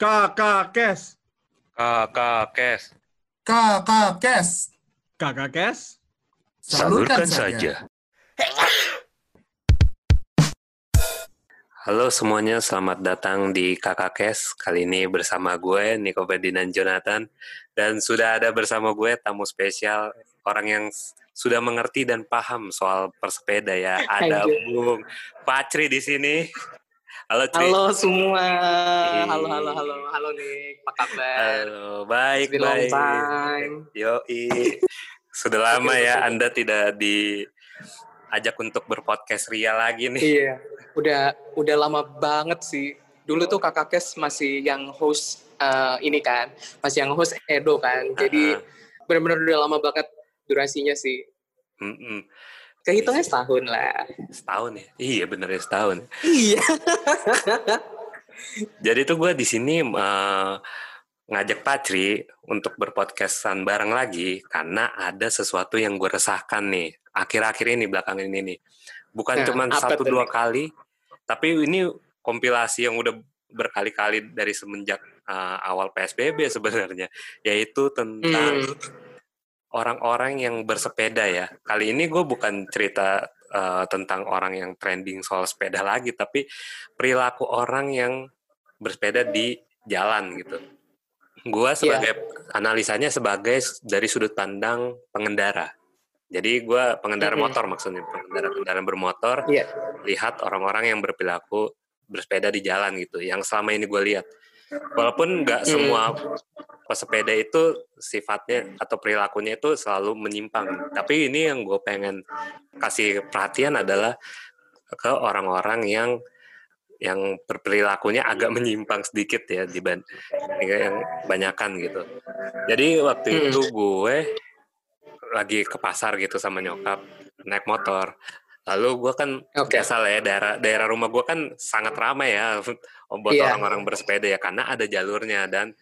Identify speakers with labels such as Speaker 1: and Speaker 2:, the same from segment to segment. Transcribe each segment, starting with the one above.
Speaker 1: Kakak Kes.
Speaker 2: Kakak Kes.
Speaker 3: Kakak Kes.
Speaker 1: Kakak Kes.
Speaker 2: Salurkan saja. Halo semuanya, selamat datang di Kakak Kes. Kali ini bersama gue, Niko Ferdinand Jonathan. Dan sudah ada bersama gue tamu spesial, orang yang sudah mengerti dan paham soal persepeda ya. Ada Bung Pacri di sini. Halo Tri.
Speaker 4: Halo semua. Halo, halo, halo. Halo nih, apa kabar?
Speaker 2: Halo, baik,
Speaker 4: It's
Speaker 2: baik. Yoi. Sudah lama ya Anda tidak diajak untuk berpodcast Ria lagi nih.
Speaker 4: Iya, udah udah lama banget sih. Dulu tuh Kakak Kes masih yang host eh, ini kan, masih yang host Edo kan. Jadi
Speaker 2: Ah,
Speaker 4: benar-benar udah lama banget durasinya sih.
Speaker 2: mm-mm.
Speaker 4: Kehitungnya setahun lah.
Speaker 2: Setahun ya? Iya bener ya setahun.
Speaker 4: Iya.
Speaker 2: Jadi tuh gue di sini eh, ngajak Patri untuk berpodcastan bareng lagi karena ada sesuatu yang gue resahkan nih akhir-akhir ini belakangan ini nih. Bukan
Speaker 4: Nah,
Speaker 2: cuma satu dua kali, tapi ini kompilasi yang udah berkali-kali dari semenjak eh, awal PSBB sebenarnya, yaitu tentang
Speaker 4: Hmm.
Speaker 2: Orang-orang yang bersepeda ya. Kali ini gue bukan cerita eh, tentang orang yang trending soal sepeda lagi, tapi perilaku orang yang bersepeda di jalan gitu. Gue sebagai analisanya sebagai dari sudut pandang pengendara. Jadi gue pengendara
Speaker 4: Mm-mm.
Speaker 2: motor maksudnya, pengendara kendaraan bermotor,
Speaker 4: Iya.
Speaker 2: lihat orang-orang yang berperilaku bersepeda di jalan gitu. Yang selama ini gue lihat, walaupun nggak
Speaker 4: Hmm.
Speaker 2: semua pesepeda itu sifatnya atau perilakunya itu selalu menyimpang. Tapi ini yang gue pengen kasih perhatian adalah ke orang-orang yang yang berperilakunya agak menyimpang sedikit ya dibanding yang banyakan gitu. Jadi waktu
Speaker 4: Hmm.
Speaker 2: itu gue lagi ke pasar gitu sama nyokap naik motor. Lalu gue kan
Speaker 4: Oke.
Speaker 2: biasa lah ya daerah daerah rumah gue kan sangat ramai ya buat
Speaker 4: Iya.
Speaker 2: orang-orang bersepeda ya karena ada jalurnya dan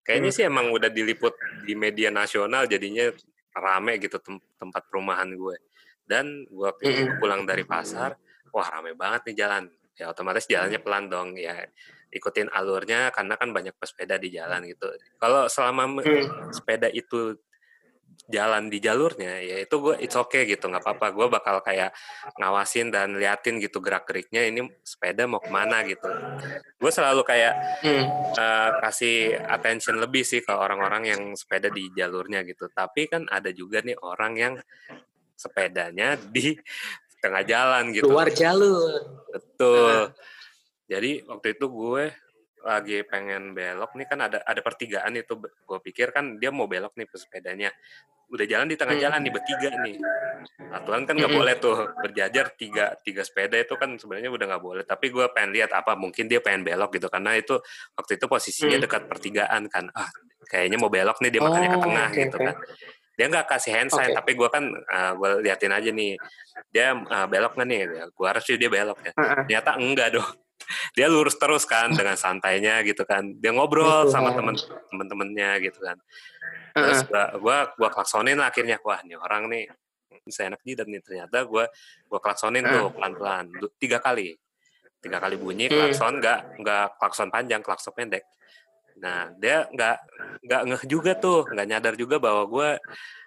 Speaker 2: kayaknya
Speaker 4: Hmm.
Speaker 2: sih emang udah diliput di media nasional jadinya rame gitu tem- tempat perumahan gue dan gue
Speaker 4: Mm-mm.
Speaker 2: pulang dari pasar wah rame banget nih jalan ya otomatis jalannya pelan dong ya ikutin alurnya karena kan banyak pesepeda di jalan gitu kalau selama
Speaker 4: Hmm.
Speaker 2: sepeda itu jalan di jalurnya ya itu gue it's okay gitu nggak apa-apa gue bakal kayak ngawasin dan liatin gitu gerak geriknya ini sepeda mau ke mana gitu gue selalu kayak
Speaker 4: Hmm.
Speaker 2: eh, kasih attention lebih sih ke orang-orang yang sepeda di jalurnya gitu tapi kan ada juga nih orang yang sepedanya di tengah jalan gitu
Speaker 4: Luar jalur.
Speaker 2: Betul. Jadi waktu itu gue lagi pengen belok nih kan ada ada pertigaan itu. Gue pikir kan dia mau belok nih pesepedanya udah jalan di tengah
Speaker 4: Hmm.
Speaker 2: jalan nih bertiga nih. Aturan kan nggak boleh tuh berjajar tiga tiga sepeda itu kan sebenarnya udah nggak boleh. Tapi gue pengen lihat apa mungkin dia pengen belok gitu. Karena itu waktu itu posisinya
Speaker 4: Hmm.
Speaker 2: dekat pertigaan kan. Ah kayaknya mau belok nih dia makanya ke
Speaker 4: Oh,
Speaker 2: tengah gitu kan. Dia nggak kasih hand sign
Speaker 4: Oke.
Speaker 2: tapi gue kan gue liatin aja nih dia uh, belok nggak nih? Gue harus dia belok ya.
Speaker 4: Heeh.
Speaker 2: ternyata enggak dong dia lurus terus kan dengan santainya gitu kan. Dia ngobrol sama
Speaker 4: kan.
Speaker 2: temen temen-temennya gitu kan. Terus
Speaker 4: Heeh.
Speaker 2: gua gua gua klaksonin lah akhirnya. Wah nih orang nih bisa enak jidat nih. Ternyata gua gua klaksonin tuh pelan-pelan. Du- tiga kali. Tiga kali bunyi
Speaker 4: Hmm.
Speaker 2: klakson nggak nggak klakson panjang klakson pendek. Nah dia nggak nggak ngeh juga tuh. Nggak nyadar juga bahwa gua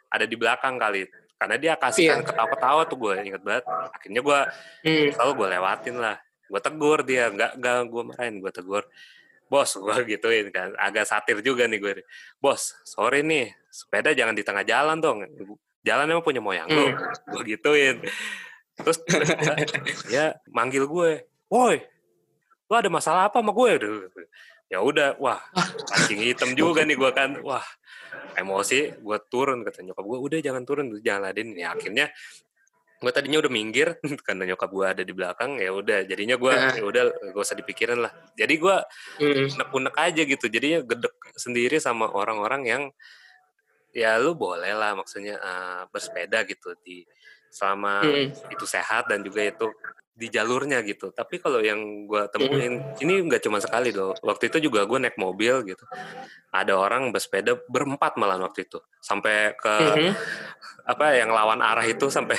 Speaker 2: ada di belakang kali. Karena dia kasih kan
Speaker 4: Iya.
Speaker 2: ketawa-ketawa tuh gue inget banget. Akhirnya gua
Speaker 4: Hmm.
Speaker 2: selalu gue lewatin lah gue tegur dia nggak nggak gue marahin gue tegur. Bos gue gituin kan agak satir juga nih gue bos sorry nih sepeda jangan di tengah jalan dong jalan emang punya moyang lo gue gituin. Terus dia manggil gue woi lo ada masalah apa sama gue? Aduh. ya udah wah pancing hitam juga nih gue kan. Wah emosi gue turun kata nyokap gue udah jangan turun jangan ladenin. Ya akhirnya gue tadinya udah minggir karena nyokap gue ada di belakang ya udah jadinya gue ya udah gak usah dipikirin lah jadi gue
Speaker 4: Hmm.
Speaker 2: unek-unek aja gitu jadinya gedek sendiri sama orang-orang yang ya lu boleh lah maksudnya eh, bersepeda gitu di selama
Speaker 4: Hmm.
Speaker 2: itu sehat dan juga itu di jalurnya gitu. Tapi kalau yang gue temuin ini nggak cuma sekali loh. Waktu itu juga gue naik mobil gitu. Ada orang bersepeda berempat malah waktu itu. Sampai ke
Speaker 4: Mhm.
Speaker 2: apa yang lawan arah itu sampai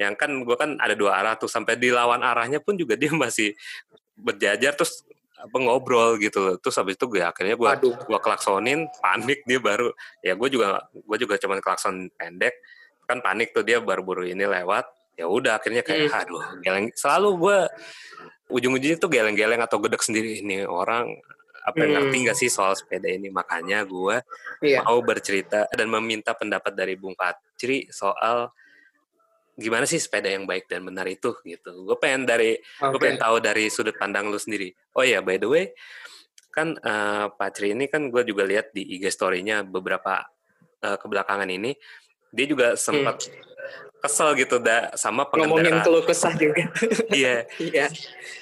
Speaker 2: yang kan gue kan ada dua arah tuh. Sampai di lawan arahnya pun juga dia masih berjajar terus apa ngobrol gitu loh. Terus habis itu gue akhirnya gue gue klaksonin, panik dia baru. Ya gue juga gue juga cuman klakson pendek kan panik tuh dia baru-baru ini lewat ya udah akhirnya kayak
Speaker 4: Hmm.
Speaker 2: aduh geleng selalu gue ujung-ujungnya tuh geleng-geleng atau gedek sendiri ini orang apa yang
Speaker 4: Hmm.
Speaker 2: ngerti nggak sih soal sepeda ini makanya gue
Speaker 4: Iya.
Speaker 2: mau bercerita dan meminta pendapat dari Bung Patri soal gimana sih sepeda yang baik dan benar itu gitu. Gue pengen dari gue
Speaker 4: Oke.
Speaker 2: pengen tahu dari sudut pandang lu sendiri. Oh ya, by the way, kan eh, Patri ini kan gue juga lihat di IG story-nya beberapa eh, kebelakangan ini, dia juga sempat kesel gitu da, sama
Speaker 4: Hmm. Ngomongin
Speaker 2: pengendara.
Speaker 4: keluh kesah juga.
Speaker 2: Iya,
Speaker 4: Iya.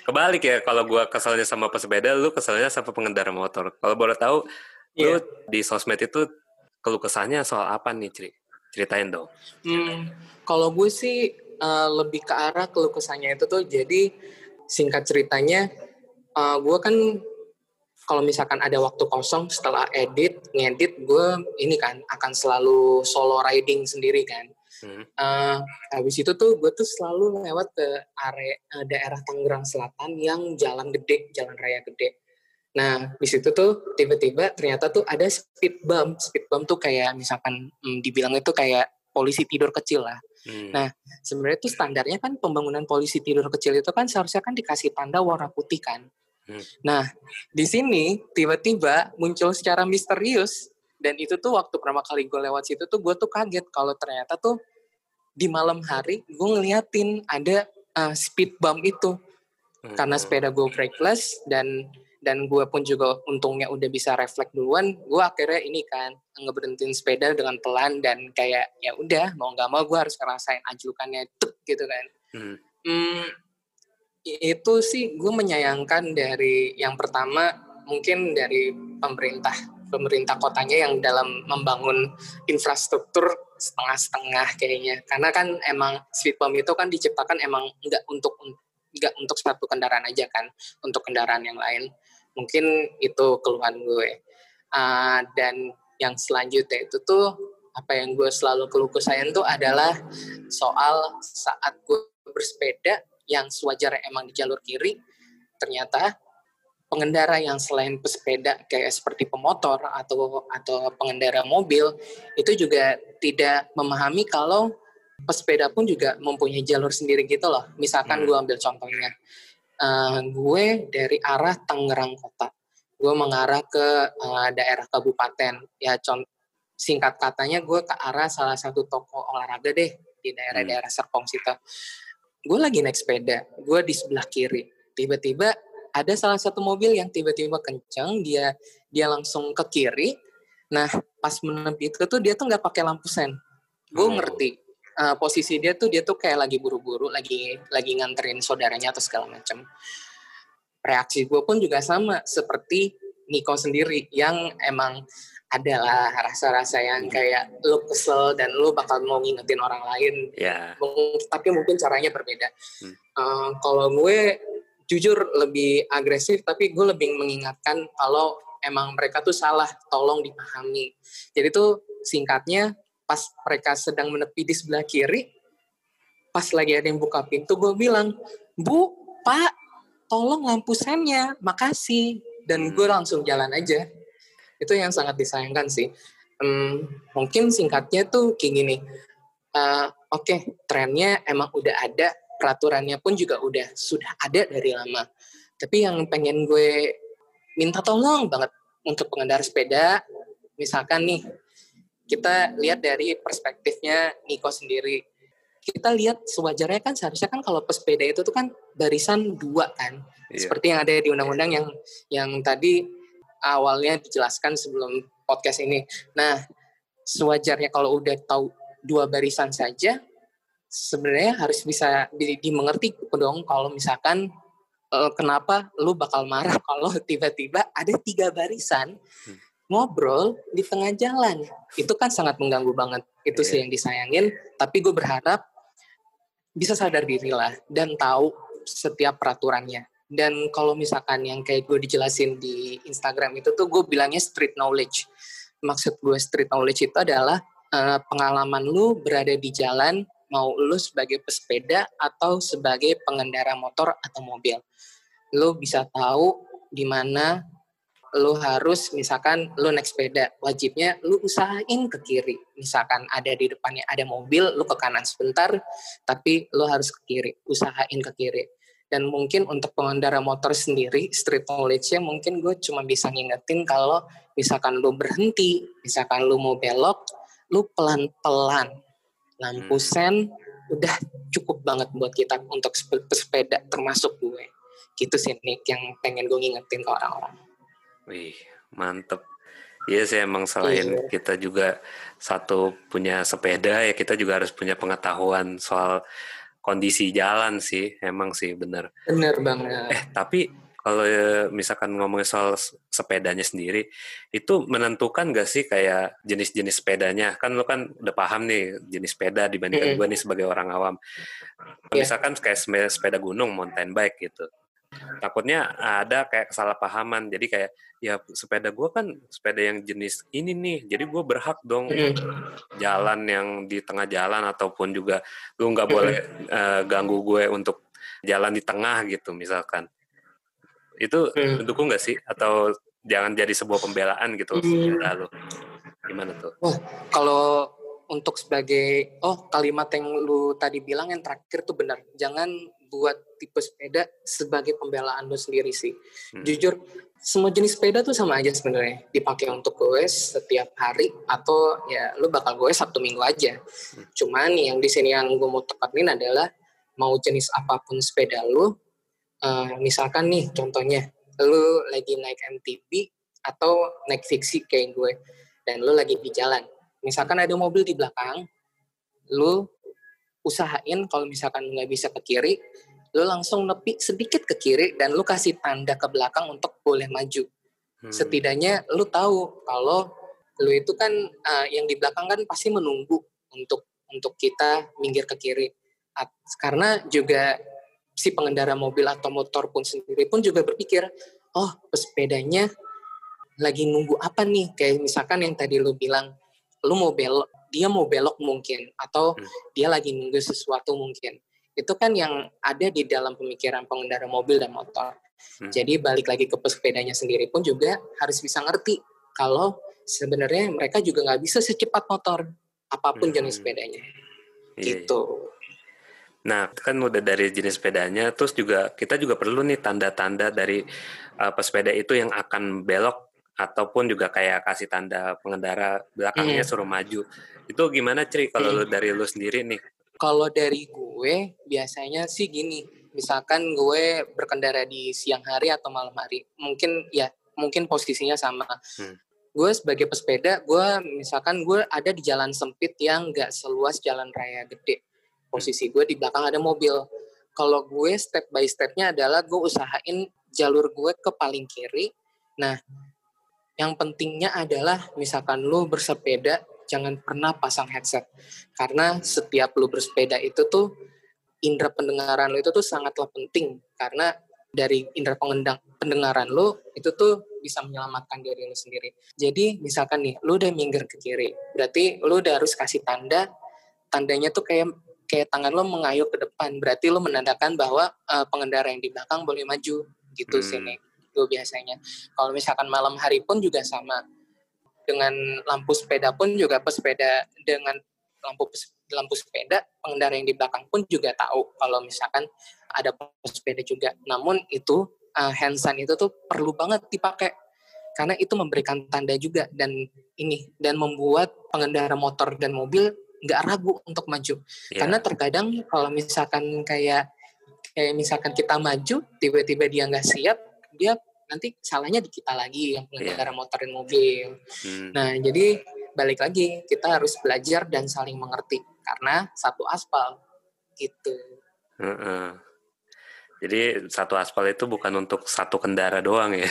Speaker 2: kebalik ya kalau gue keselnya sama pesepeda, lu keselnya sama pengendara motor. Kalau boleh tahu, lu
Speaker 4: Iya.
Speaker 2: di sosmed itu keluh kesahnya soal apa nih, Cri? Ceritain dong.
Speaker 4: Hmm, kalau gue sih eh, lebih ke arah keluh kesahnya itu tuh jadi singkat ceritanya eh, gue kan kalau misalkan ada waktu kosong setelah edit ngedit gue ini kan akan selalu solo riding sendiri kan.
Speaker 2: Hmm.
Speaker 4: Eh, habis itu tuh gue tuh selalu lewat ke area eh, daerah Tangerang Selatan yang jalan gede, jalan raya gede. Nah, di situ tuh tiba-tiba ternyata tuh ada speed bump. Speed bump tuh kayak misalkan hmm, dibilang itu kayak polisi tidur kecil lah.
Speaker 2: Hmm.
Speaker 4: Nah, Sebenarnya tuh standarnya kan pembangunan polisi tidur kecil itu kan seharusnya kan dikasih tanda warna putih kan.
Speaker 2: Hmm.
Speaker 4: Nah, di sini tiba-tiba muncul secara misterius dan itu tuh waktu pertama kali gue lewat situ tuh gue tuh kaget kalau ternyata tuh di malam hari gue ngeliatin ada uh, speed bump itu
Speaker 2: Hmm.
Speaker 4: karena sepeda gue brakeless dan dan gue pun juga untungnya udah bisa refleks duluan gue akhirnya ini kan ngeberhentiin sepeda dengan pelan dan kayak ya udah mau nggak mau gue harus ngerasain ajukannya tuk gitu kan
Speaker 2: Hmm.
Speaker 4: Hmm, itu sih gue menyayangkan dari yang pertama mungkin dari pemerintah pemerintah kotanya yang dalam membangun infrastruktur setengah-setengah kayaknya. Karena kan emang speed bump itu kan diciptakan emang nggak untuk nggak untuk satu kendaraan aja kan untuk kendaraan yang lain. Mungkin itu keluhan gue. Ah, dan yang selanjutnya itu tuh apa yang gue selalu keluh kesayan tuh adalah soal saat gue bersepeda yang sewajarnya emang di jalur kiri ternyata pengendara yang selain pesepeda kayak seperti pemotor atau atau pengendara mobil itu juga tidak memahami kalau pesepeda pun juga mempunyai jalur sendiri gitu loh. Misalkan
Speaker 2: Hmm.
Speaker 4: gue ambil contohnya, eh, gue dari arah Tangerang Kota, gue mengarah ke eh, daerah kabupaten. Ya con singkat katanya gue ke arah salah satu toko olahraga deh di daerah-daerah Serpong situ. Gue lagi naik sepeda, gue di sebelah kiri. Tiba-tiba ada salah satu mobil yang tiba-tiba kenceng, dia dia langsung ke kiri. Nah, pas menepi itu tuh dia tuh nggak pakai lampu sen. Gue
Speaker 2: Oh.
Speaker 4: ngerti uh, posisi dia tuh dia tuh kayak lagi buru-buru, lagi lagi nganterin saudaranya atau segala macam. Reaksi gue pun juga sama seperti Niko sendiri yang emang adalah rasa-rasa yang kayak lu kesel dan lu bakal mau ngingetin orang lain. Mung- tapi mungkin caranya berbeda.
Speaker 2: Hmm.
Speaker 4: Eh, kalau gue jujur lebih agresif, tapi gue lebih mengingatkan kalau emang mereka tuh salah, tolong dipahami. Jadi tuh singkatnya pas mereka sedang menepi di sebelah kiri, pas lagi ada yang buka pintu, gue bilang, Bu, Pak, tolong lampu sennya, makasih. Dan gue langsung jalan aja. Itu yang sangat disayangkan sih. Hmm, mungkin singkatnya tuh kayak gini, eh, oke trennya emang udah ada peraturannya pun juga udah sudah ada dari lama tapi yang pengen gue minta tolong banget untuk pengendara sepeda misalkan nih kita lihat dari perspektifnya Niko sendiri kita lihat sewajarnya kan seharusnya kan kalau pesepeda itu tuh kan barisan dua kan
Speaker 2: Iya.
Speaker 4: seperti yang ada di undang-undang yang yang tadi awalnya dijelaskan sebelum podcast ini. Nah sewajarnya kalau udah tahu dua barisan saja sebenarnya harus bisa di- dimengerti dong kalau misalkan eh, kenapa lu bakal marah kalau tiba-tiba ada tiga barisan
Speaker 2: Hmm.
Speaker 4: ngobrol di tengah jalan. Itu kan sangat mengganggu banget. Itu sih
Speaker 2: Iya.
Speaker 4: yang disayangin. Tapi gue berharap bisa sadar diri lah dan tahu setiap peraturannya dan kalau misalkan yang kayak gue dijelasin di Instagram itu tuh gue bilangnya street knowledge. Maksud gue street knowledge itu adalah eh, pengalaman lu berada di jalan mau lu sebagai pesepeda atau sebagai pengendara motor atau mobil. Lu bisa tahu di mana lu harus misalkan lu naik sepeda wajibnya lu usahain ke kiri. Misalkan ada di depannya ada mobil lu ke kanan sebentar tapi lu harus ke kiri usahain ke kiri dan mungkin untuk pengendara motor sendiri street knowledge-nya mungkin gue cuma bisa ngingetin kalau misalkan lu berhenti misalkan lu mau belok lu pelan-pelan lampu
Speaker 2: Hmm.
Speaker 4: sen udah cukup banget buat kita untuk sepe- pesepeda termasuk gue gitu sih Nick yang pengen gue ngingetin ke orang-orang
Speaker 2: Wih, mantep. Iya sih emang selain
Speaker 4: Iya.
Speaker 2: kita juga satu punya sepeda ya kita juga harus punya pengetahuan soal kondisi jalan sih. Emang sih bener.
Speaker 4: bener banget
Speaker 2: Eh tapi kalau ya misalkan ngomongin soal sepedanya sendiri, itu menentukan gak sih kayak jenis-jenis sepedanya? Kan lo kan udah paham nih jenis sepeda dibandingkan
Speaker 4: Mm-mm.
Speaker 2: gue nih sebagai orang awam.
Speaker 4: Iya.
Speaker 2: Misalkan kayak sepeda gunung, mountain bike gitu. Takutnya ada kayak kesalahpahaman. Jadi kayak ya sepeda gue kan sepeda yang jenis ini nih. Jadi gue berhak dong
Speaker 4: Mm-mm.
Speaker 2: jalan yang di tengah jalan ataupun juga lu nggak boleh eh, ganggu gue untuk jalan di tengah gitu misalkan itu
Speaker 4: Hmm.
Speaker 2: mendukung nggak sih atau jangan jadi sebuah pembelaan gitu
Speaker 4: Hmm.
Speaker 2: sepeda lu gimana tuh
Speaker 4: kalau untuk sebagai oh kalimat yang lu tadi bilang yang terakhir tuh benar jangan buat tipe sepeda sebagai pembelaan lu sendiri sih.
Speaker 2: Hmm.
Speaker 4: jujur semua jenis sepeda tuh sama aja sebenarnya. Dipakai untuk goes setiap hari atau ya lu bakal goes sabtu minggu aja. Cuman yang di sini yang gue mau tekanin adalah mau jenis apa pun sepeda lu eh, misalkan nih contohnya lu lagi naik MTB atau naik fiksi kayak gue dan lu lagi di jalan. Misalkan ada mobil di belakang lu usahain kalau misalkan nggak bisa ke kiri lu langsung nepi sedikit ke kiri dan lu kasih tanda ke belakang untuk boleh maju.
Speaker 2: Hmm.
Speaker 4: setidaknya lu tahu kalau lu itu kan uh, yang di belakang kan pasti menunggu untuk untuk kita minggir ke kiri. At- karena juga si pengendara mobil atau motor pun sendiri pun juga berpikir oh pesepedanya lagi nunggu apa nih? Kayak misalkan yang tadi lu bilang lu mau belok dia mau belok mungkin atau
Speaker 2: Hmm.
Speaker 4: dia lagi nunggu sesuatu mungkin itu kan yang ada di dalam pemikiran pengendara mobil dan motor
Speaker 2: Hmm.
Speaker 4: jadi balik lagi ke pesepedanya sendiri pun juga harus bisa ngerti kalau sebenarnya mereka juga nggak bisa secepat motor apa pun
Speaker 2: Hmm.
Speaker 4: jenis sepedanya
Speaker 2: Iya, iya.
Speaker 4: gitu.
Speaker 2: Nah, kan udah dari jenis sepedanya, terus juga kita juga perlu nih tanda-tanda dari uh, pesepeda itu yang akan belok ataupun juga kayak kasih tanda pengendara belakangnya
Speaker 4: Hmm.
Speaker 2: suruh maju. Itu gimana Cri kalau lu dari lu sendiri nih?
Speaker 4: Kalau dari gue biasanya sih gini, misalkan gue berkendara di siang hari atau malam hari, mungkin ya mungkin posisinya sama.
Speaker 2: Hmm.
Speaker 4: Gue sebagai pesepeda, gue misalkan gue ada di jalan sempit yang nggak seluas jalan raya gede. Posisi gue di belakang ada mobil. Kalau gue step by stepnya adalah gue usahain jalur gue ke paling kiri. Nah, yang pentingnya adalah misalkan lu bersepeda jangan pernah pasang headset. Karena setiap lu bersepeda itu tuh indera pendengaran lu itu tuh sangatlah penting. Karena dari indera pengendang pendengaran lu itu tuh bisa menyelamatkan diri lu sendiri. Jadi misalkan nih lu udah minggir ke kiri, berarti lu udah harus kasih tanda. Tandanya tuh kayak kayak tangan lu mengayuh ke depan, berarti lu menandakan bahwa eh, pengendara yang di belakang boleh maju. Gitu
Speaker 2: Hmm.
Speaker 4: sih gue biasanya. Kalau misalkan malam hari pun juga sama. Dengan lampu sepeda pun juga pesepeda dengan lampu lampu sepeda pengendara yang di belakang pun juga tahu kalau misalkan ada pesepeda juga. Namun itu uh, hand sign itu tuh perlu banget dipakai karena itu memberikan tanda juga dan ini dan membuat pengendara motor dan mobil nggak ragu untuk maju.
Speaker 2: Ya,
Speaker 4: Karena terkadang kalau misalkan kayak kayak misalkan kita maju, tiba-tiba dia nggak siap, dia nanti salahnya di kita lagi yang pengendara motor dan mobil.
Speaker 2: hmm,
Speaker 4: Nah, jadi balik lagi kita harus belajar dan saling mengerti karena satu aspal gitu.
Speaker 2: heeh. Jadi satu aspal itu bukan untuk satu kendara doang ya,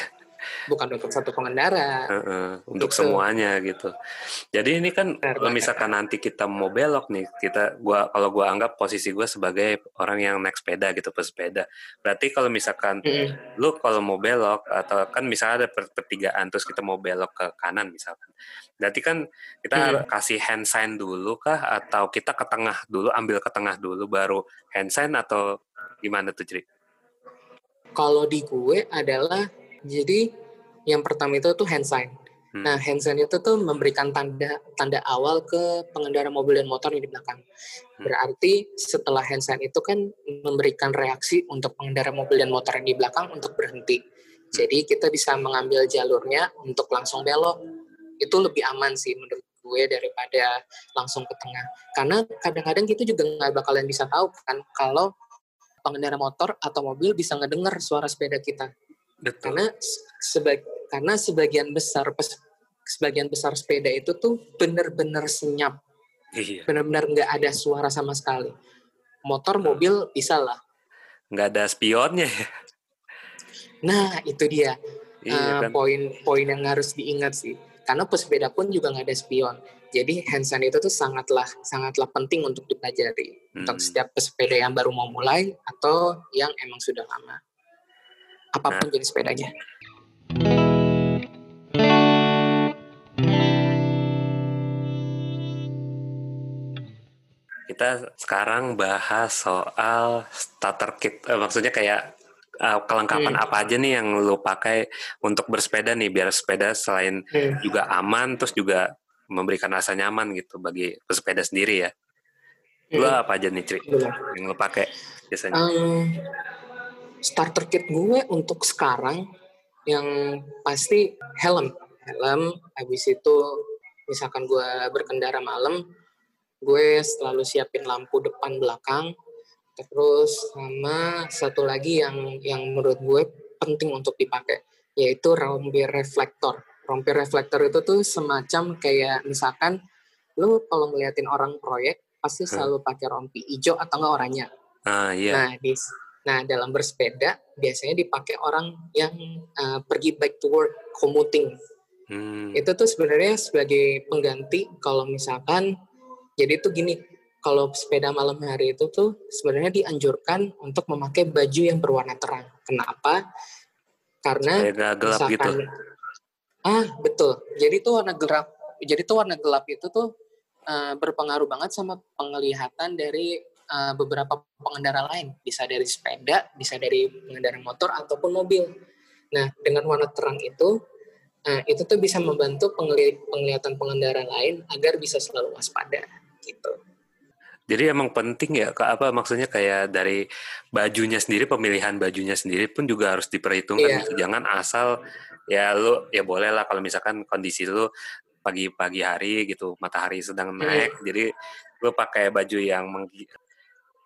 Speaker 4: Bukan untuk satu pengendara.
Speaker 2: heeh, untuk
Speaker 4: Gitu.
Speaker 2: semuanya gitu. Jadi ini kan
Speaker 4: Benar
Speaker 2: kalau
Speaker 4: banget.
Speaker 2: misalkan nanti kita mau belok nih, kita gua kalau gua anggap posisi gua sebagai orang yang naik sepeda gitu pesepeda. Berarti kalau misalkan
Speaker 4: Mm-mm.
Speaker 2: lu kalau mau belok atau kan misalnya ada per- pertigaan terus kita mau belok ke kanan misalkan. Berarti kan kita
Speaker 4: Hmm.
Speaker 2: harus kasih hand sign dulu kah atau kita ke tengah dulu ambil ke tengah dulu baru hand sign atau gimana tuh Cri?
Speaker 4: Kalau di gue adalah Jadi yang pertama itu tuh hand sign.
Speaker 2: Hmm.
Speaker 4: Nah, hand sign itu tuh memberikan tanda tanda awal ke pengendara mobil dan motor yang di belakang.
Speaker 2: Hmm.
Speaker 4: Berarti setelah hand sign itu kan memberikan reaksi untuk pengendara mobil dan motor yang di belakang untuk berhenti. Jadi kita bisa mengambil jalurnya untuk langsung belok. Itu lebih aman sih menurut gue daripada langsung ke tengah. Karena kadang-kadang kita juga nggak bakalan bisa tahu kan kalau pengendara motor atau mobil bisa ngedengar suara sepeda kita
Speaker 2: Betul.
Speaker 4: karena seba- karena sebagian besar pes- sebagian besar sepeda itu tuh benar-benar senyap,
Speaker 2: Iya.
Speaker 4: benar-benar nggak ada suara sama sekali. Motor, mobil bisa lah.
Speaker 2: Nggak ada spionnya ya.
Speaker 4: Nah itu dia
Speaker 2: Iya
Speaker 4: eh,
Speaker 2: kan.
Speaker 4: poin-poin yang harus diingat sih. Karena pesepeda pun juga nggak ada spion. Jadi handstand itu tuh sangatlah sangatlah penting untuk dipelajari untuk
Speaker 2: Hmm.
Speaker 4: setiap pesepeda yang baru mau mulai atau yang emang sudah lama. Apa pun jenis sepedanya.
Speaker 2: Kita sekarang bahas soal starter kit. Eh, maksudnya kayak eh, kelengkapan
Speaker 4: Hmm.
Speaker 2: apa aja nih yang lo pakai untuk bersepeda nih biar sepeda selain
Speaker 4: Hmm.
Speaker 2: juga aman terus juga memberikan rasa nyaman gitu bagi pesepeda sendiri ya. Lo
Speaker 4: Hmm.
Speaker 2: apa aja nih, Tri?
Speaker 4: Benar.
Speaker 2: Yang lo pakai biasanya?
Speaker 4: Em, starter kit gue untuk sekarang yang pasti helm. Helm, habis itu misalkan gue berkendara malam, gue selalu siapin lampu depan belakang. Terus sama satu lagi yang yang menurut gue penting untuk dipakai yaitu rompi reflektor. Rompi reflektor itu tuh semacam kayak misalkan lu kalau ngeliatin orang proyek pasti selalu pakai rompi hijau atau enggak oranye.
Speaker 2: Ah iya.
Speaker 4: Nah, di, nah dalam bersepeda biasanya dipakai orang yang uh, pergi back to work commuting.
Speaker 2: Hmm.
Speaker 4: Itu tuh sebenarnya sebagai pengganti kalau misalkan jadi tuh gini, kalau sepeda malam hari itu tuh sebenarnya dianjurkan untuk memakai baju yang berwarna terang. Kenapa? Karena
Speaker 2: nggak gelap gitu.
Speaker 4: misalkan ah betul. Jadi tuh warna gelap. Jadi tuh warna gelap itu tuh uh, berpengaruh banget sama penglihatan dari uh, beberapa pengendara lain. Bisa dari sepeda, bisa dari pengendara motor ataupun mobil. Nah, dengan warna terang itu, uh, itu tuh bisa membantu pengeli- penglihatan pengendara lain agar bisa selalu waspada. Gitu.
Speaker 2: Jadi emang penting ya, ke apa maksudnya kayak dari bajunya sendiri, pemilihan bajunya sendiri pun juga harus diperhitungkan.
Speaker 4: Iya.
Speaker 2: gitu. Jangan asal ya lu ya boleh lah kalau misalkan kondisi lu pagi-pagi hari gitu, matahari sedang
Speaker 4: Hmm.
Speaker 2: naik, jadi lu pakai baju yang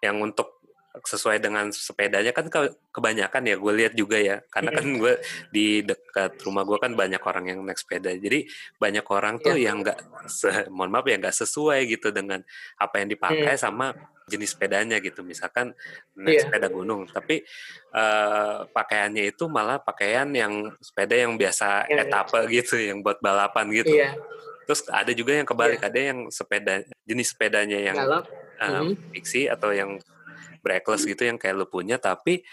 Speaker 2: yang untuk sesuai dengan sepedanya kan ke- kebanyakan ya gue lihat juga ya. Karena kan gue di dekat rumah gue kan banyak orang yang naik sepeda. Jadi banyak orang tuh
Speaker 4: Iya.
Speaker 2: yang nggak mohon maaf ya nggak sesuai gitu dengan apa yang dipakai sama jenis sepedanya gitu. Misalkan naik
Speaker 4: Iya.
Speaker 2: sepeda gunung. Tapi eh, pakaiannya itu malah pakaian yang sepeda yang biasa
Speaker 4: Iya.
Speaker 2: etape gitu yang buat balapan gitu.
Speaker 4: Iya,
Speaker 2: terus ada juga yang kebalik ada yang sepeda jenis sepedanya yang
Speaker 4: kalau
Speaker 2: um, fiksi atau yang brackless gitu yang kayak lu punya tapi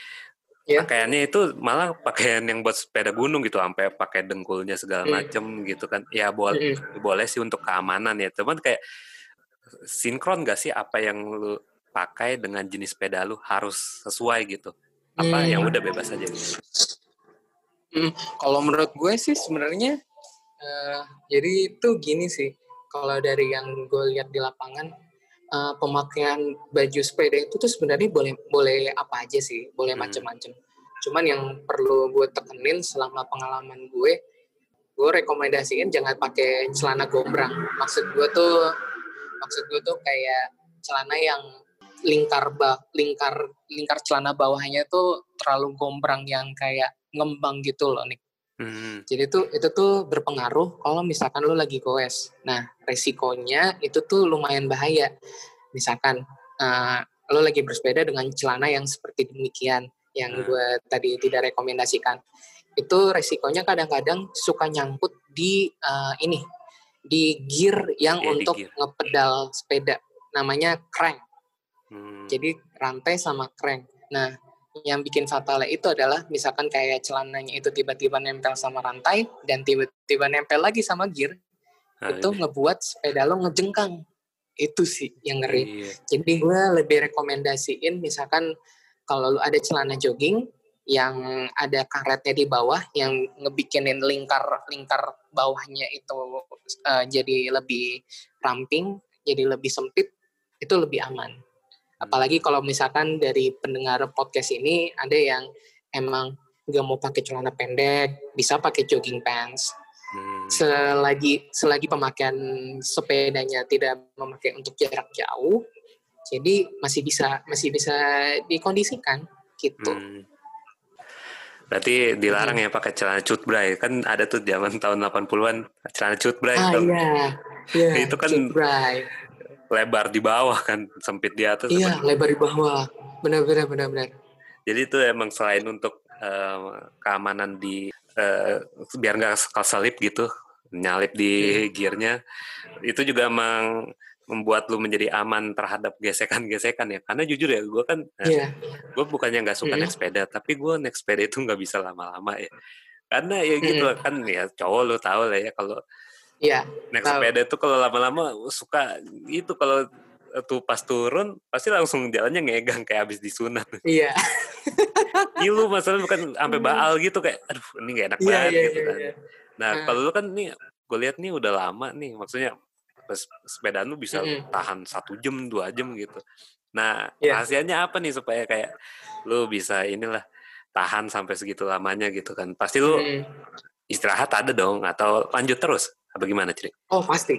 Speaker 4: Iya.
Speaker 2: pakaiannya itu malah pakaian yang buat sepeda gunung gitu sampai pakai dengkulnya segala
Speaker 4: Hmm.
Speaker 2: macem gitu kan ya boleh
Speaker 4: Mhm.
Speaker 2: boleh sih untuk keamanan ya cuman kayak sinkron gak sih apa yang lu pakai dengan jenis sepeda lu harus sesuai gitu apa
Speaker 4: Hmm.
Speaker 2: yang udah bebas aja gitu
Speaker 4: Kalau menurut gue sih sebenarnya eh, jadi itu gini sih. Kalau dari yang gue lihat di lapangan eh, pemakaian baju sepeda itu tuh sebenarnya boleh boleh apa aja sih, boleh
Speaker 2: Hmm.
Speaker 4: macem-macem. Cuman yang perlu gue tekenin selama pengalaman gue, gue rekomendasiin jangan pakai celana gombrang. Maksud gue tuh, maksud gue tuh kayak celana yang lingkar ba lingkar lingkar celana bawahnya tuh terlalu gombrang yang kayak ngembang gitu loh nih.
Speaker 2: Hmm.
Speaker 4: Jadi tuh itu tuh berpengaruh kalau misalkan lu lagi goes. Nah, resikonya itu tuh lumayan bahaya. Misalkan eh, lu lagi bersepeda dengan celana yang seperti demikian yang
Speaker 2: Hmm.
Speaker 4: gue tadi tidak rekomendasikan. Itu resikonya kadang-kadang suka nyangkut di eh, ini di gear yang
Speaker 2: di
Speaker 4: untuk
Speaker 2: gear.
Speaker 4: ngepedal sepeda. Namanya crank.
Speaker 2: Hmm.
Speaker 4: Jadi rantai sama crank. Nah, yang bikin fatalnya itu adalah misalkan kayak celananya itu tiba-tiba nempel sama rantai dan tiba-tiba nempel lagi sama gear,
Speaker 2: Nah,
Speaker 4: itu ngebuat sepeda lo ngejengkang. Itu sih yang ngeri.
Speaker 2: iya.
Speaker 4: Jadi gue lebih rekomendasiin misalkan kalau lu ada celana jogging yang ada karetnya di bawah yang ngebikinin lingkar lingkar bawahnya itu uh, jadi lebih ramping, jadi lebih sempit, itu lebih aman. Apalagi kalau misalkan dari pendengar podcast ini ada yang emang nggak mau pakai celana pendek, bisa pakai jogging pants. Hmm. Selagi selagi pemakaian sepedanya tidak memakai untuk jarak jauh, jadi masih bisa masih bisa dikondisikan gitu. Hmm.
Speaker 2: Berarti dilarang hmm. ya pakai celana cutbray. Kan ada tuh zaman tahun 80-an celana cutbray.
Speaker 4: Ah, iya. iya.
Speaker 2: itu kan cutbray. Lebar di bawah kan, sempit di atas.
Speaker 4: Iya, lebar di bawah. Benar-benar benar-benar.
Speaker 2: Jadi itu emang selain untuk uh, keamanan di uh, biar nggak keselip gitu, nyalip di hmm. gearnya, itu juga emang membuat lu menjadi aman terhadap gesekan-gesekan ya karena jujur ya gue kan yeah. Iya. gue bukannya nggak suka mm. naik sepeda tapi gue naik sepeda itu nggak bisa lama-lama ya karena ya gitu mm. kan ya cowok lu tahu lah ya kalau
Speaker 4: yeah,
Speaker 2: naik tahu. sepeda itu kalau lama-lama suka itu kalau tuh pas turun pasti langsung jalannya ngegang kayak habis disunat.
Speaker 4: Iya.
Speaker 2: Yeah. lu masalah bukan sampai baal gitu kayak aduh ini gak enak yeah, banget yeah, gitu yeah, kan. Yeah. Nah, uh. kalau lu kan nih gue lihat nih udah lama nih maksudnya sepeda lu bisa mm-hmm. tahan satu jam dua jam gitu nah yeah. rahasianya apa nih supaya kayak lu bisa inilah tahan sampai segitu lamanya gitu kan pasti lu mm-hmm. istirahat ada dong atau lanjut terus apa gimana ciri?
Speaker 4: Oh pasti.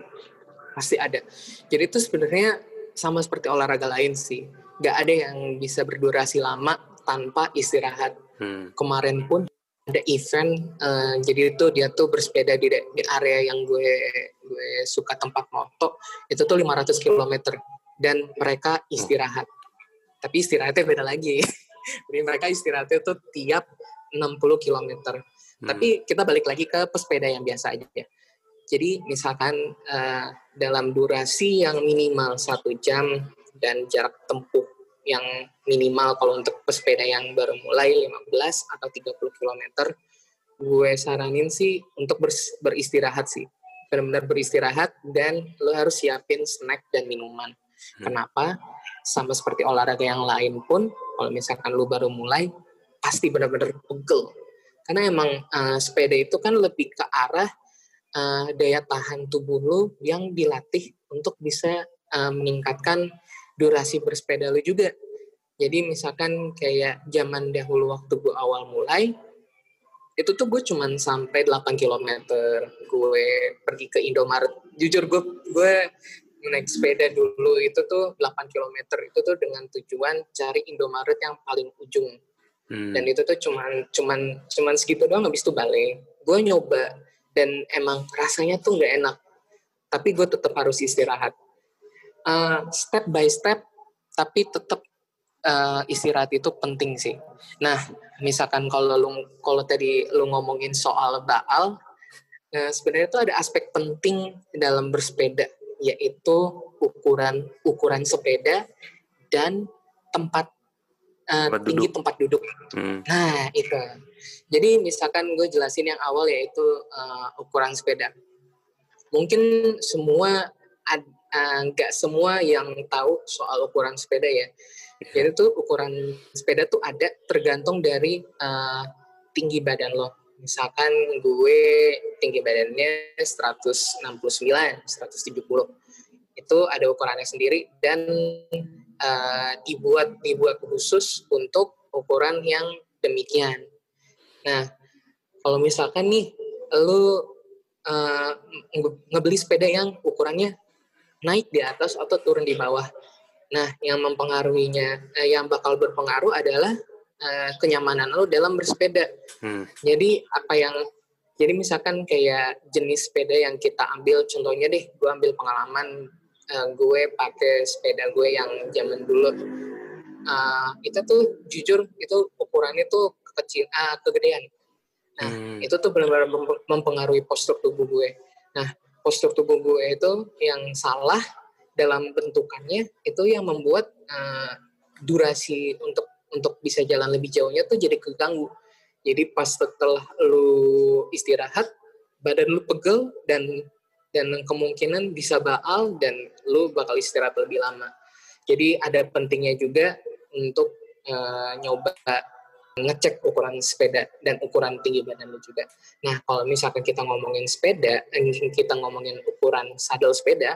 Speaker 4: Pasti ada. Jadi itu sebenarnya sama seperti olahraga lain sih. Nggak ada yang bisa berdurasi lama tanpa istirahat. Hmm. kemarin pun ada event uh, jadi itu dia tuh bersepeda di, di area yang gue gue suka tempat moto itu tuh 500 km dan mereka istirahat. Tapi istirahatnya beda lagi. Jadi mereka istirahatnya tuh tiap 60 km hmm. tapi kita balik lagi ke pesepeda yang biasa aja. ya jadi misalkan uh, dalam durasi yang minimal satu jam dan jarak tempuh yang minimal kalau untuk pesepeda yang baru mulai 15 atau 30 km, gue saranin sih untuk beristirahat sih. Benar-benar beristirahat dan lo harus siapin snack dan minuman. Hmm. Kenapa? Sama seperti olahraga yang lain pun, kalau misalkan lo baru mulai, pasti benar-benar pegel. Karena emang uh, sepeda itu kan lebih ke arah uh, daya tahan tubuh lo yang dilatih untuk bisa uh, meningkatkan durasi bersepeda lu juga. Jadi misalkan kayak zaman dahulu waktu gue awal mulai, itu tuh gue cuman sampai 8 km gue pergi ke Indomaret. Jujur gue gue naik sepeda dulu itu tuh 8 km itu tuh dengan tujuan cari Indomaret yang paling ujung. Hmm. Dan itu tuh cuman cuman cuman segitu doang habis itu balik. Gue nyoba dan emang rasanya tuh nggak enak. Tapi gue tetap harus istirahat uh, step by step tapi tetap uh, eh, istirahat itu penting sih. Nah, misalkan kalau lu kalau tadi lu ngomongin soal baal, nah sebenarnya itu ada aspek penting dalam bersepeda yaitu ukuran ukuran sepeda dan tempat uh, tinggi tempat duduk. Hmm. Nah, itu. Jadi misalkan gue jelasin yang awal yaitu uh, ukuran sepeda. Mungkin semua Eh, nggak uh, semua yang tahu soal ukuran sepeda ya. Jadi tuh ukuran sepeda tuh ada tergantung dari uh, tinggi badan lo. Misalkan gue tinggi badannya 169, 170. Itu ada ukurannya sendiri dan uh, dibuat dibuat khusus untuk ukuran yang demikian. Nah, kalau misalkan nih lo uh, ngebeli sepeda yang ukurannya naik di atas atau turun di bawah. Nah, yang mempengaruhinya, eh, yang bakal berpengaruh adalah eh, kenyamanan lo dalam bersepeda. Hmm. Jadi apa yang, jadi misalkan kayak jenis sepeda yang kita ambil, contohnya deh, gue ambil pengalaman eh, gue pakai sepeda gue yang zaman dulu. Uh, itu tuh jujur itu ukurannya tuh kecil, uh, kegedean. Nah, hmm. itu tuh benar-benar mempengaruhi postur tubuh gue. Nah, postur tubuh gue itu yang salah dalam bentukannya itu yang membuat uh, durasi untuk untuk bisa jalan lebih jauhnya tuh jadi keganggu. Jadi pas setelah lu istirahat, badan lu pegel dan dan kemungkinan bisa baal dan lu bakal istirahat lebih lama. Jadi ada pentingnya juga untuk uh, nyoba ngecek ukuran sepeda dan ukuran tinggi badan lu juga. Nah, kalau misalkan kita ngomongin sepeda, kita ngomongin ukuran sadel sepeda,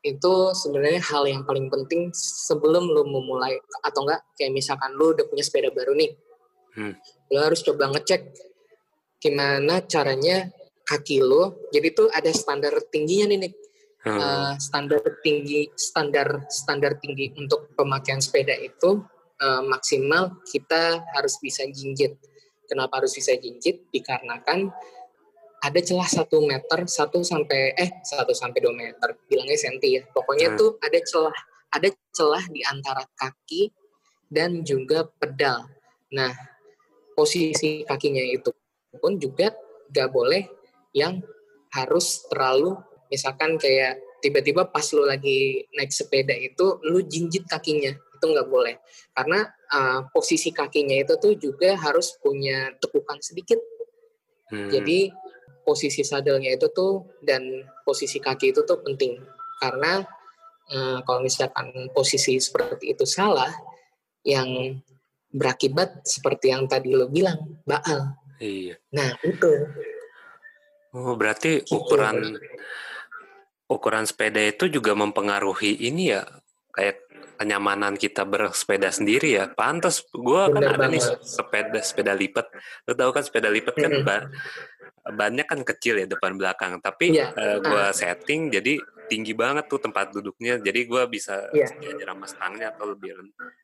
Speaker 4: itu sebenarnya hal yang paling penting sebelum lu memulai atau enggak kayak misalkan lu udah punya sepeda baru nih.
Speaker 2: Hmm.
Speaker 4: Lu harus coba ngecek gimana caranya kaki lu. Jadi tuh ada standar tingginya nih, Nick.
Speaker 2: Hmm.
Speaker 4: Uh, standar tinggi standar standar tinggi untuk pemakaian sepeda itu uh, maksimal kita harus bisa jinjit. Kenapa harus bisa jinjit? Dikarenakan ada celah satu meter satu sampai eh satu sampai dua meter bilangnya senti ya pokoknya
Speaker 2: Hmm.
Speaker 4: tuh ada celah ada celah di antara kaki dan juga pedal nah posisi kakinya itu pun juga gak boleh yang harus terlalu misalkan kayak tiba-tiba pas lu lagi naik sepeda itu lu jinjit kakinya itu nggak boleh karena uh, posisi kakinya itu tuh juga harus punya tekukan sedikit
Speaker 2: Hmm.
Speaker 4: jadi posisi sadelnya itu tuh dan posisi kaki itu tuh penting karena eh, kalau misalkan posisi seperti itu salah yang berakibat seperti yang tadi lo bilang baal.
Speaker 2: Iya.
Speaker 4: Nah itu
Speaker 2: Oh, berarti
Speaker 4: Gitu.
Speaker 2: ukuran ukuran sepeda itu juga mempengaruhi ini ya, kayak kenyamanan kita bersepeda sendiri ya. Pantas gue kan ada nih
Speaker 4: banget.
Speaker 2: sepeda sepeda lipat. Lo tahu kan sepeda lipat kan
Speaker 4: Mm-mm.
Speaker 2: ba- bannya kan kecil ya depan belakang, tapi
Speaker 4: Iya.
Speaker 2: gue
Speaker 4: Ah.
Speaker 2: setting jadi tinggi banget tuh tempat duduknya. Jadi gue bisa
Speaker 4: Iya.
Speaker 2: sejajar sama stangnya atau lebih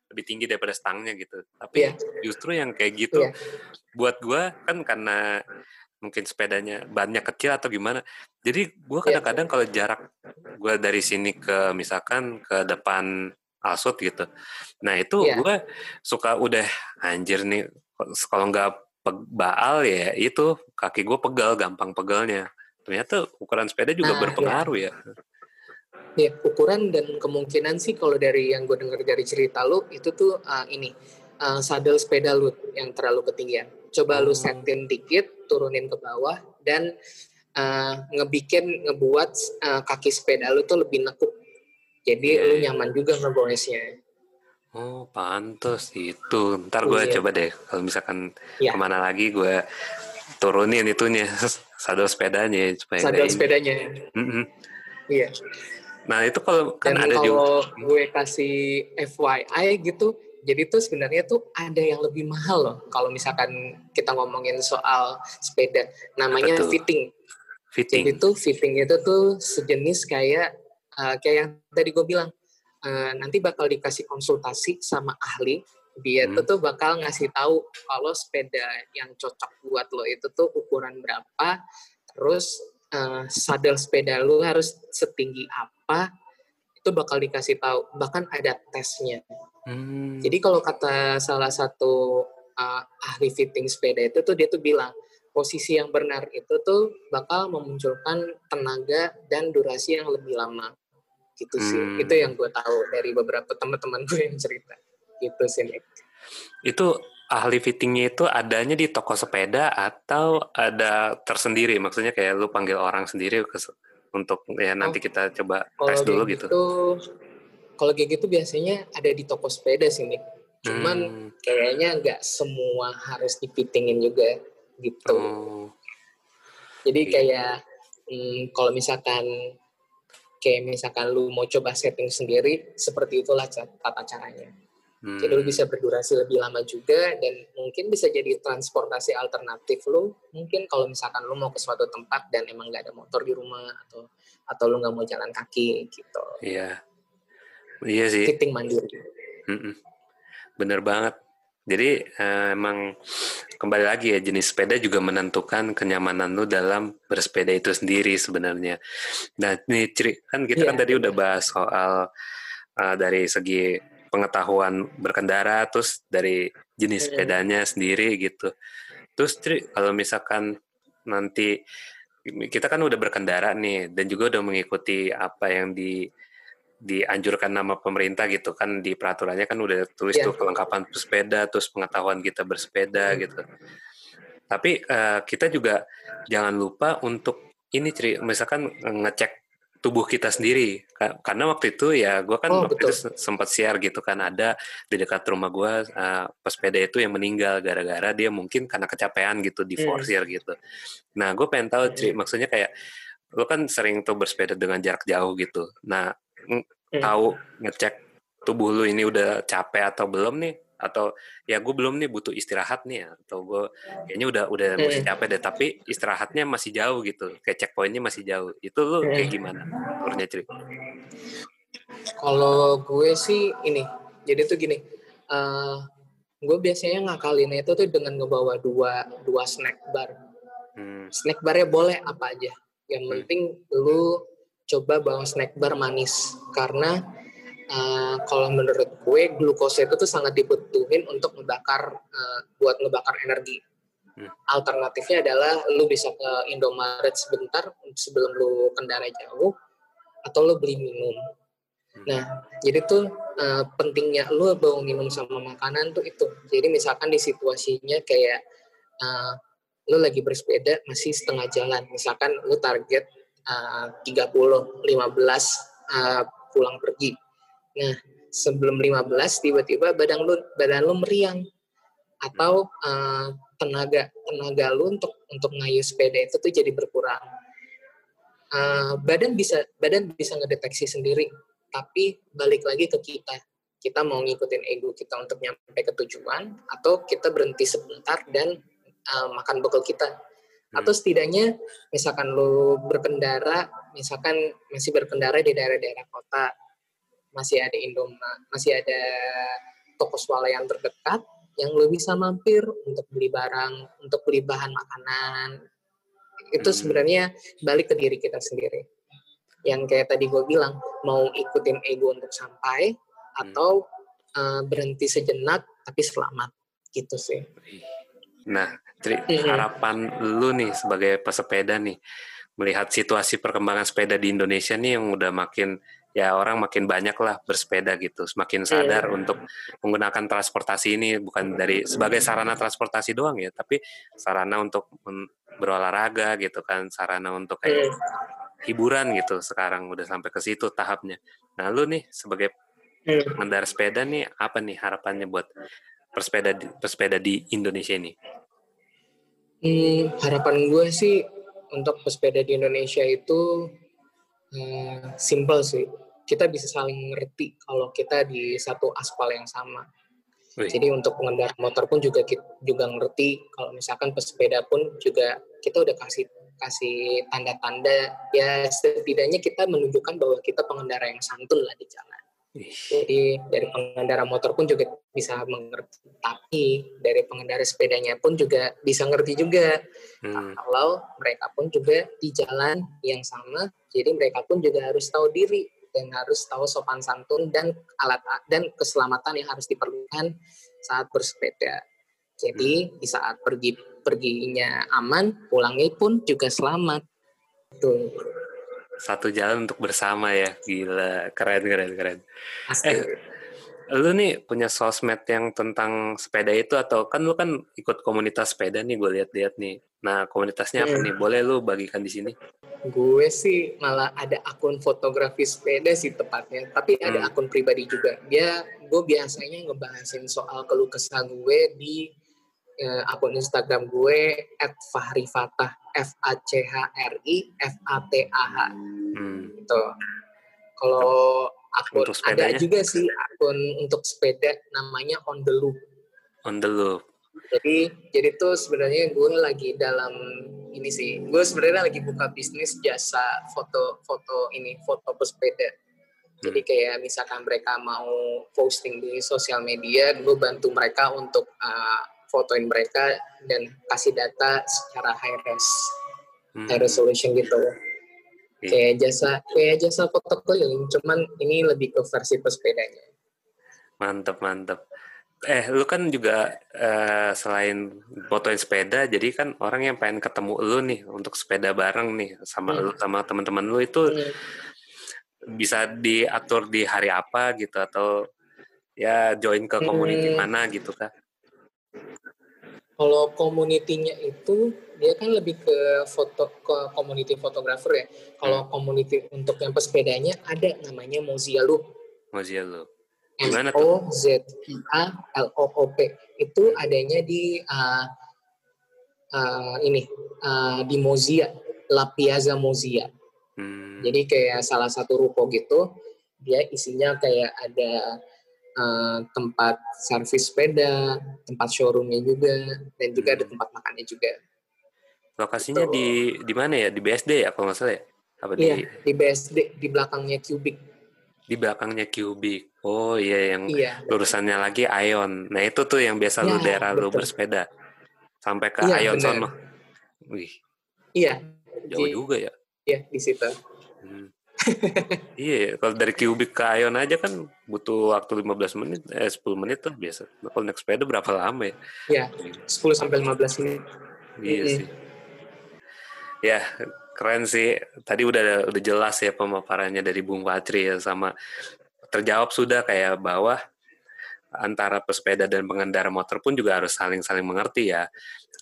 Speaker 2: lebih tinggi daripada stangnya gitu. Tapi
Speaker 4: Iya.
Speaker 2: justru yang kayak gitu
Speaker 4: Iya.
Speaker 2: buat gue kan karena mungkin sepedanya bannya kecil atau gimana. Jadi gue
Speaker 4: Iya.
Speaker 2: kadang-kadang kalau jarak gue dari sini ke misalkan ke depan Alsut gitu. Nah itu
Speaker 4: Iya.
Speaker 2: gue suka udah anjir nih kalau nggak baal ya itu kaki gue pegal gampang pegalnya. Ternyata ukuran sepeda juga
Speaker 4: Nah,
Speaker 2: berpengaruh ya.
Speaker 4: ya ukuran dan kemungkinan sih kalau dari yang gue dengar dari cerita lu itu tuh uh, ini uh, sadel sepeda lu yang terlalu ketinggian. Coba lu setin dikit, turunin ke bawah dan uh, ngebikin ngebuat uh, kaki sepeda lu tuh lebih nekuk. Jadi
Speaker 2: Iya,
Speaker 4: lu
Speaker 2: iya.
Speaker 4: nyaman juga ngegoesnya.
Speaker 2: Oh pantes itu. Ntar gue
Speaker 4: Iya.
Speaker 2: coba deh kalau misalkan
Speaker 4: Iya.
Speaker 2: ke mana lagi gue turunin itunya sadel sepedanya supaya
Speaker 4: Sadel
Speaker 2: ini.
Speaker 4: sepedanya.
Speaker 2: Mm-mm.
Speaker 4: Iya.
Speaker 2: Nah itu kalau kan
Speaker 4: Dan
Speaker 2: ada juga.
Speaker 4: kalau gue kasih FYI gitu, jadi tuh sebenarnya tuh ada yang lebih mahal loh. Kalau misalkan kita ngomongin soal sepeda, namanya
Speaker 2: tuh?
Speaker 4: fitting.
Speaker 2: fitting.
Speaker 4: Jadi tuh fitting itu tuh sejenis kayak uh, kayak yang tadi gue bilang, uh, nanti bakal dikasih konsultasi sama ahli. Dia
Speaker 2: Hmm.
Speaker 4: tuh tuh bakal ngasih tahu kalau sepeda yang cocok buat lo itu tuh ukuran berapa, terus uh, sadel sepeda lo harus setinggi apa, itu bakal dikasih tahu. Bahkan ada tesnya.
Speaker 2: Hmm.
Speaker 4: Jadi kalau kata salah satu uh, ahli fitting sepeda itu tuh dia tuh bilang posisi yang benar itu tuh bakal memunculkan tenaga dan durasi yang lebih lama. Gitu sih.
Speaker 2: Hmm.
Speaker 4: Itu yang gue tahu dari beberapa teman-teman gue yang cerita. Gitu sih. Nick.
Speaker 2: itu ahli fittingnya itu adanya di toko sepeda atau ada tersendiri? Maksudnya kayak lu panggil orang sendiri ke, untuk ya nanti kita coba tes dulu
Speaker 4: kayak
Speaker 2: gitu.
Speaker 4: Kalau kayak gitu biasanya ada di toko sepeda sih, Nick. Cuman
Speaker 2: Hmm.
Speaker 4: kayaknya nggak semua harus difittingin juga gitu.
Speaker 2: Oh.
Speaker 4: Jadi
Speaker 2: Iya.
Speaker 4: kayak hmm, kalau misalkan kayak misalkan lu mau coba setting sendiri, seperti itulah tata caranya.
Speaker 2: Hmm.
Speaker 4: Jadi lu bisa berdurasi lebih lama juga dan mungkin bisa jadi transportasi alternatif lu. Mungkin kalau misalkan lu mau ke suatu tempat dan emang nggak ada motor di rumah atau atau lu nggak mau jalan kaki gitu.
Speaker 2: Iya. Iya sih.
Speaker 4: Fitting mandiri.
Speaker 2: Mm-mm. Bener banget. Jadi eh, emang kembali lagi ya jenis sepeda juga menentukan kenyamanan lu dalam bersepeda itu sendiri sebenarnya. Nah ini ciri kan kita
Speaker 4: Iya,
Speaker 2: kan tadi udah bahas soal eh, dari segi pengetahuan berkendara, terus dari jenis
Speaker 4: Mm.
Speaker 2: sepedanya sendiri gitu. Terus Cri, kalau misalkan nanti kita kan udah berkendara nih dan juga udah mengikuti apa yang di dianjurkan nama pemerintah gitu kan di peraturannya kan udah tulis
Speaker 4: Iya.
Speaker 2: tuh kelengkapan bersepeda terus pengetahuan kita bersepeda
Speaker 4: Hmm.
Speaker 2: gitu tapi eh, kita juga jangan lupa untuk ini Cri, misalkan ngecek tubuh kita sendiri Ka- karena waktu itu ya gue kan
Speaker 4: Oh,
Speaker 2: waktu
Speaker 4: betul.
Speaker 2: itu se- sempat share gitu kan ada di dekat rumah gue uh, pesepeda itu yang meninggal gara-gara dia mungkin karena kecapean gitu di
Speaker 4: Hmm.
Speaker 2: forsir gitu nah gue pengen tahu Ci, maksudnya kayak lo kan sering tuh bersepeda dengan jarak jauh gitu nah
Speaker 4: Hmm.
Speaker 2: tahu ngecek tubuh lu ini udah capek atau belum nih atau ya gue belum nih butuh istirahat nih atau gue kayaknya udah udah
Speaker 4: Hmm.
Speaker 2: masih capek deh tapi istirahatnya masih jauh gitu kayak checkpointnya masih jauh itu lu
Speaker 4: Hmm.
Speaker 2: kayak gimana turnya Cri?
Speaker 4: Kalau gue sih ini, jadi tuh gini, eh gue biasanya ngakalinnya itu tuh dengan ngebawa dua dua snack bar.
Speaker 2: Hmm.
Speaker 4: Snack barnya boleh apa aja. Yang
Speaker 2: Hmm.
Speaker 4: penting lu coba bawa snack bar manis karena eh, kalau menurut gue glukosa itu tuh sangat dibutuhin untuk ngebakar eh, buat ngebakar energi.
Speaker 2: Hmm.
Speaker 4: Alternatifnya adalah lu bisa ke Indomaret sebentar sebelum lu kendara jauh atau lu beli minum. Nah, jadi tuh eh, pentingnya lu bawa minum sama makanan tuh itu. Jadi misalkan di situasinya kayak eh, lu lagi bersepeda masih setengah jalan. Misalkan lu target eh, 30, 15 eh, pulang pergi. Nah, sebelum 15 tiba-tiba badan lu badan lu meriang atau eh, tenaga tenaga lu untuk untuk ngayuh sepeda itu tuh jadi berkurang. Eh, badan bisa badan bisa ngedeteksi sendiri tapi balik lagi ke kita kita mau ngikutin ego kita untuk nyampe ke tujuan atau kita berhenti sebentar dan uh, makan bekal kita atau setidaknya misalkan lu berkendara misalkan masih berkendara di daerah-daerah kota masih ada Indomaret masih ada toko swalayan terdekat yang lu bisa mampir untuk beli barang untuk beli bahan makanan. Itu
Speaker 2: Hmm.
Speaker 4: sebenarnya balik ke diri kita sendiri. Yang kayak tadi gue bilang mau ikutin ego untuk sampai atau uh, berhenti sejenak tapi selamat. Gitu sih
Speaker 2: Nah, Tri, harapan lu nih sebagai pesepeda nih melihat situasi perkembangan sepeda di Indonesia nih yang udah makin ya orang makin banyak lah bersepeda gitu, semakin sadar untuk menggunakan transportasi ini bukan dari sebagai sarana transportasi doang ya, tapi sarana untuk berolahraga gitu kan, sarana untuk kayak
Speaker 4: Hmm.
Speaker 2: hiburan gitu sekarang udah sampai ke situ tahapnya. Nah, lu nih sebagai
Speaker 4: Hmm.
Speaker 2: pengendara sepeda nih apa nih harapannya buat pesepeda di, pesepeda di Indonesia ini?
Speaker 4: Hmm, harapan gue sih untuk pesepeda di Indonesia itu eh, simple sih. Kita bisa saling ngerti kalau kita di satu aspal yang sama.
Speaker 2: Wih.
Speaker 4: Jadi untuk pengendara motor pun juga kita juga ngerti kalau misalkan pesepeda pun juga kita udah kasih kasih tanda-tanda ya setidaknya kita menunjukkan bahwa kita pengendara yang santun lah di jalan. Jadi dari pengendara motor pun juga bisa mengerti, tapi dari pengendara sepedanya pun juga bisa ngerti juga
Speaker 2: hmm.
Speaker 4: kalau mereka pun juga di jalan yang sama. Jadi mereka pun juga harus tahu diri dan harus tahu sopan santun dan alat dan keselamatan yang harus diperlukan saat bersepeda. Jadi di saat pergi perginya aman, pulangnya pun juga selamat. Tuh,
Speaker 2: satu jalan untuk bersama ya gila keren keren keren
Speaker 4: asli.
Speaker 2: Eh, lu nih punya sosmed yang tentang sepeda itu atau kan lu kan ikut komunitas sepeda nih gue lihat-lihat nih nah komunitasnya apa
Speaker 4: Hmm.
Speaker 2: nih boleh lu bagikan di sini
Speaker 4: Gue sih malah ada akun fotografi sepeda sih tepatnya, tapi ada
Speaker 2: Hmm.
Speaker 4: akun pribadi juga. Dia gue biasanya ngebahasin soal keluh kesah gue di eh, akun Instagram gue @fahrifatah F A C H R I F A T A H
Speaker 2: hmm.
Speaker 4: gitu. Kalau akun
Speaker 2: Untuk
Speaker 4: ada juga sih akun untuk sepeda namanya On the Loop.
Speaker 2: on the loop
Speaker 4: Jadi jadi tuh sebenarnya gue lagi dalam ini sih. Gue sebenarnya lagi buka bisnis jasa foto-foto ini foto pesepeda. Jadi kayak misalkan mereka mau posting di sosial media, gue bantu mereka untuk uh, fotoin mereka dan kasih data secara high res,
Speaker 2: Hmm.
Speaker 4: high resolution gitu.
Speaker 2: Iya.
Speaker 4: Kayak jasa kayak jasa foto keliling, cuman ini lebih ke versi pesepedanya.
Speaker 2: mantep mantep eh lu kan juga eh, selain fotoin sepeda jadi kan orang yang pengen ketemu lu nih untuk sepeda bareng nih sama
Speaker 4: Hmm.
Speaker 2: lu sama teman-teman lu itu
Speaker 4: Hmm.
Speaker 2: bisa diatur di hari apa gitu atau ya join ke community
Speaker 4: Hmm.
Speaker 2: mana gitu kan
Speaker 4: Kalau community-nya itu dia kan lebih ke foto ke community fotografer ya. Kalau community untuk yang pesepedanya ada namanya Mozilla Loop.
Speaker 2: Mozilla Loop.
Speaker 4: M
Speaker 2: Gimana
Speaker 4: O Z I A L O O P. Itu adanya di uh, uh, ini uh, di Mozilla, La Piazza Mozilla.
Speaker 2: Hmm.
Speaker 4: Jadi kayak salah satu ruko gitu, dia isinya kayak ada uh, tempat servis sepeda, tempat showroomnya juga, dan juga ada
Speaker 2: Hmm.
Speaker 4: tempat makannya juga.
Speaker 2: Lokasinya
Speaker 4: Gitu.
Speaker 2: di di mana ya? Di BSD ya kalau nggak salah ya? Apa
Speaker 4: Iya,
Speaker 2: di
Speaker 4: di BSD, di belakangnya Cubic.
Speaker 2: di belakangnya Cubic? Oh iya yang
Speaker 4: Iya,
Speaker 2: lurusannya lagi Ion. Nah itu tuh yang biasa lu
Speaker 4: Ya,
Speaker 2: daerah lu
Speaker 4: betul.
Speaker 2: bersepeda sampai ke
Speaker 4: Iya,
Speaker 2: Ion sono. Wih
Speaker 4: iya,
Speaker 2: jauh
Speaker 4: di,
Speaker 2: juga ya.
Speaker 4: iya di situ.
Speaker 2: Hmm. Iya, kalau dari Cubic ke Ion aja kan butuh waktu 15 menit, eh 10 menit lah biasa. Kalau naik sepeda berapa lama ya?
Speaker 4: Iya, 10 sampai 15 menit.
Speaker 2: Iya
Speaker 4: Mm-mm.
Speaker 2: sih. Ya, keren sih. Tadi udah udah jelas ya pemaparannya dari Bung Patri ya sama terjawab sudah kayak bahwa antara pesepeda dan pengendara motor pun juga harus saling-saling mengerti ya.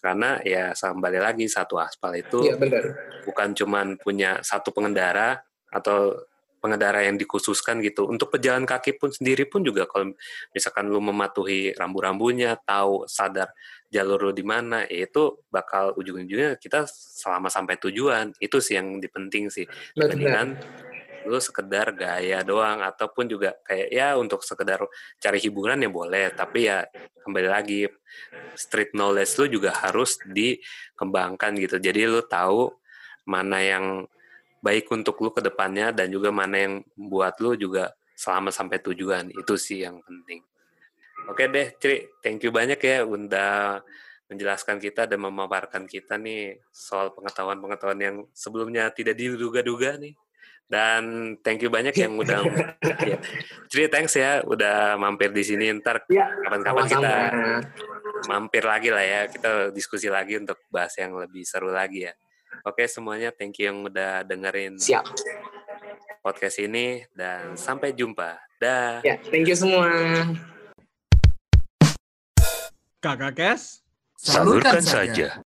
Speaker 2: Karena ya kembali lagi satu aspal itu
Speaker 4: Iya, benar.
Speaker 2: bukan cuman punya satu pengendara atau pengendara yang dikhususkan gitu. Untuk pejalan kaki pun sendiri pun juga kalau misalkan lu mematuhi rambu-rambunya, tahu sadar jalur lu di mana, ya itu bakal ujung-ujungnya kita selama sampai tujuan. Itu sih yang dipenting sih. Dibandingkan lu sekedar gaya doang ataupun juga kayak ya untuk sekedar cari hiburan ya boleh, tapi ya kembali lagi street knowledge lu juga harus dikembangkan gitu. Jadi lu tahu mana yang baik untuk lu ke depannya dan juga mana yang buat lu juga selama sampai tujuan. Itu sih yang penting. Oke deh, Cri. Thank you banyak ya udah menjelaskan kita dan memaparkan kita nih soal pengetahuan-pengetahuan yang sebelumnya tidak diduga-duga nih. Dan thank you banyak yang udah ya. Cri, thanks ya udah mampir di sini. Ntar
Speaker 4: Iya,
Speaker 2: kapan-kapan kita mampir lagi lah ya. Kita diskusi lagi untuk bahas yang lebih seru lagi ya. Oke semuanya, thank you yang udah dengerin
Speaker 4: Siap.
Speaker 2: podcast ini dan sampai jumpa. Dah.
Speaker 4: Ya, thank you semua.
Speaker 1: Kakak Kes.
Speaker 3: Salurkan saja.